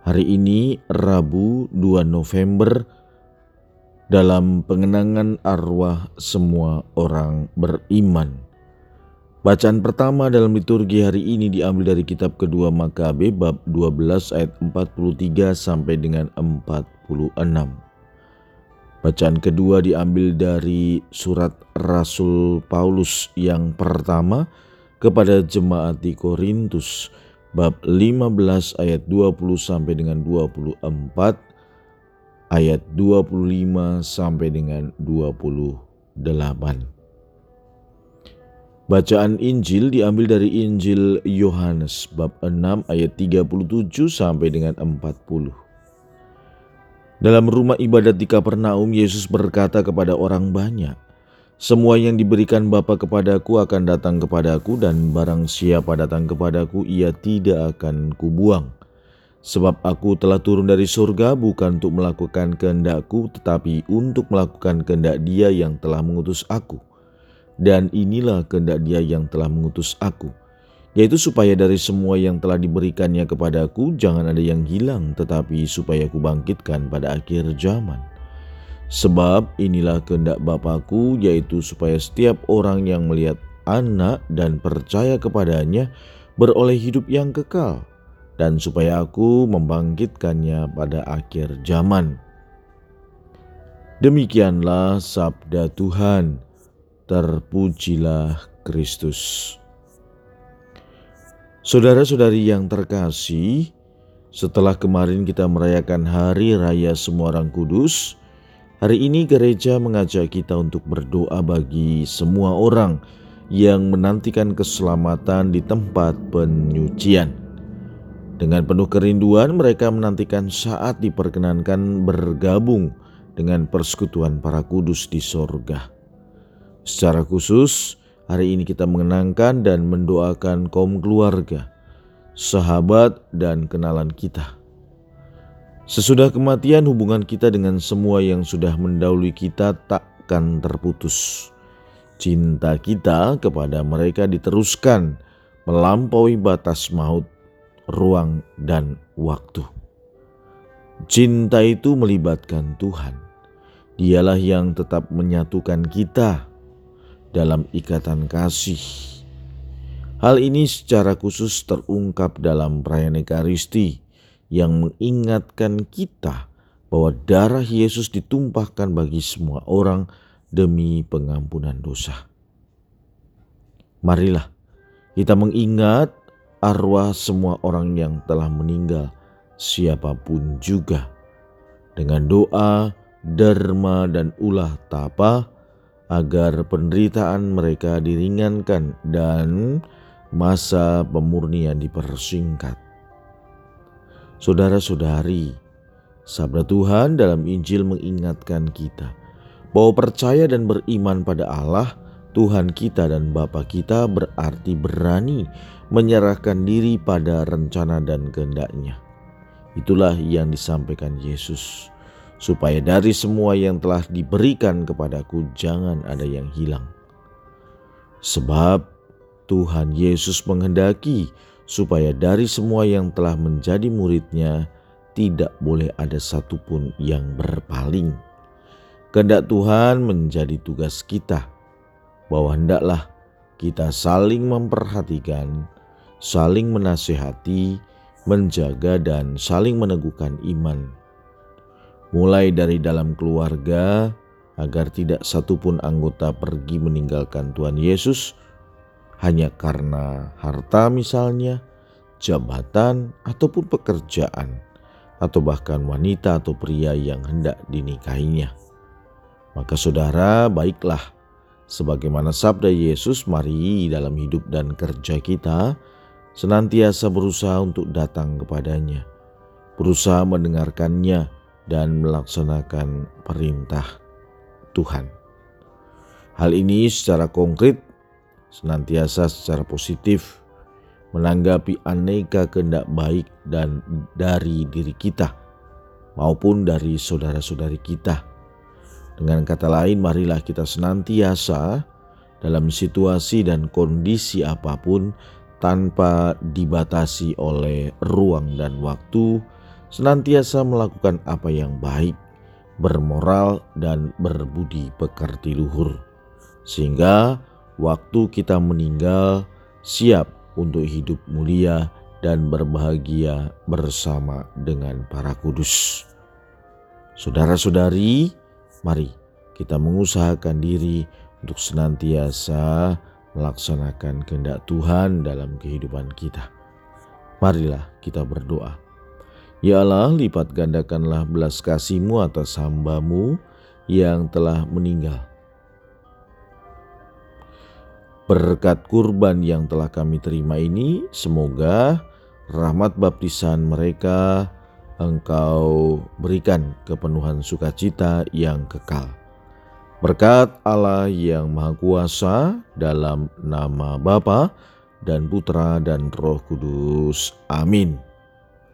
Hari ini Rabu 2 November dalam pengenangan arwah semua orang beriman. Bacaan pertama dalam liturgi hari ini diambil dari kitab kedua Makabe bab 12 ayat 43 sampai dengan 46. Bacaan kedua diambil dari surat Rasul Paulus yang pertama kepada jemaat di Korintus bab 15 ayat 20 sampai dengan 24 ayat 25 sampai dengan 28. Bacaan Injil diambil dari Injil Yohanes bab 6 ayat 37 sampai dengan 40. Dalam rumah ibadat di Kapernaum Yesus berkata kepada orang banyak, semua yang diberikan Bapa kepadaku akan datang kepadaku dan barang siapa datang kepadaku ia tidak akan kubuang. Sebab aku telah turun dari surga bukan untuk melakukan kehendakku tetapi untuk melakukan kehendak dia yang telah mengutus aku. Dan inilah kehendak dia yang telah mengutus aku, yaitu supaya dari semua yang telah diberikannya kepadaku jangan ada yang hilang tetapi supaya aku bangkitkan pada akhir zaman. Sebab inilah kehendak Bapakku yaitu supaya setiap orang yang melihat anak dan percaya kepadanya beroleh hidup yang kekal dan supaya aku membangkitkannya pada akhir zaman. Demikianlah sabda Tuhan. Terpujilah Kristus. Saudara-saudari yang terkasih, setelah kemarin kita merayakan Hari Raya Semua Orang Kudus, Hari ini gereja mengajak kita untuk berdoa bagi semua orang yang menantikan keselamatan di tempat penyucian. Dengan penuh kerinduan mereka menantikan saat diperkenankan bergabung dengan persekutuan para kudus di sorga. Secara khusus, hari ini kita mengenangkan dan mendoakan kaum keluarga, sahabat, dan kenalan kita Sesudah kematian hubungan kita dengan semua yang sudah mendahului kita takkan terputus. Cinta kita kepada mereka diteruskan melampaui batas maut, ruang, dan waktu. Cinta itu melibatkan Tuhan. Dialah yang tetap menyatukan kita dalam ikatan kasih. Hal ini secara khusus terungkap dalam perayaan Ekaristi yang mengingatkan kita bahwa darah Yesus ditumpahkan bagi semua orang demi pengampunan dosa. Marilah kita mengingat arwah semua orang yang telah meninggal, siapa pun juga, dengan doa, derma, dan ulah tapa, agar penderitaan mereka diringankan dan masa pemurnian dipersingkat Saudara-saudari, sabda Tuhan dalam Injil mengingatkan kita bahwa percaya dan beriman pada Allah, Tuhan kita dan Bapa kita berarti berani menyerahkan diri pada rencana dan kehendaknya. Itulah yang disampaikan Yesus, supaya dari semua yang telah diberikan kepadaku jangan ada yang hilang. Sebab Tuhan Yesus menghendaki supaya dari semua yang telah menjadi muridnya tidak boleh ada satupun yang berpaling. Kehendak Tuhan menjadi tugas kita, bahwa hendaklah kita saling memperhatikan, saling menasehati, menjaga dan saling meneguhkan iman. Mulai dari dalam keluarga, agar tidak satupun anggota pergi meninggalkan Tuhan Yesus, hanya karena harta misalnya, jabatan ataupun pekerjaan, atau bahkan wanita atau pria yang hendak dinikahinya. Maka saudara baiklah, sebagaimana sabda Yesus mari dalam hidup dan kerja kita, senantiasa berusaha untuk datang kepadanya, berusaha mendengarkannya, dan melaksanakan perintah Tuhan. Hal ini secara konkret senantiasa secara positif menanggapi aneka kehendak baik dan dari diri kita maupun dari saudara-saudari kita. Dengan kata lain, marilah kita senantiasa dalam situasi dan kondisi apa pun tanpa dibatasi oleh ruang dan waktu, senantiasa melakukan apa yang baik, bermoral, dan berbudi pekerti luhur, sehingga waktu kita meninggal siap untuk hidup mulia dan berbahagia bersama dengan para kudus. Saudara-saudari, mari kita mengusahakan diri untuk senantiasa melaksanakan kehendak Tuhan dalam kehidupan kita. Marilah kita berdoa. Ya Allah, lipat gandakanlah belas kasih-Mu atas hambamu yang telah meninggal. Berkat kurban yang telah kami terima ini, semoga rahmat baptisan mereka Engkau berikan kepenuhan sukacita yang kekal Berkat Allah yang Maha Kuasa dalam nama Bapa dan Putra dan Roh Kudus. Amin.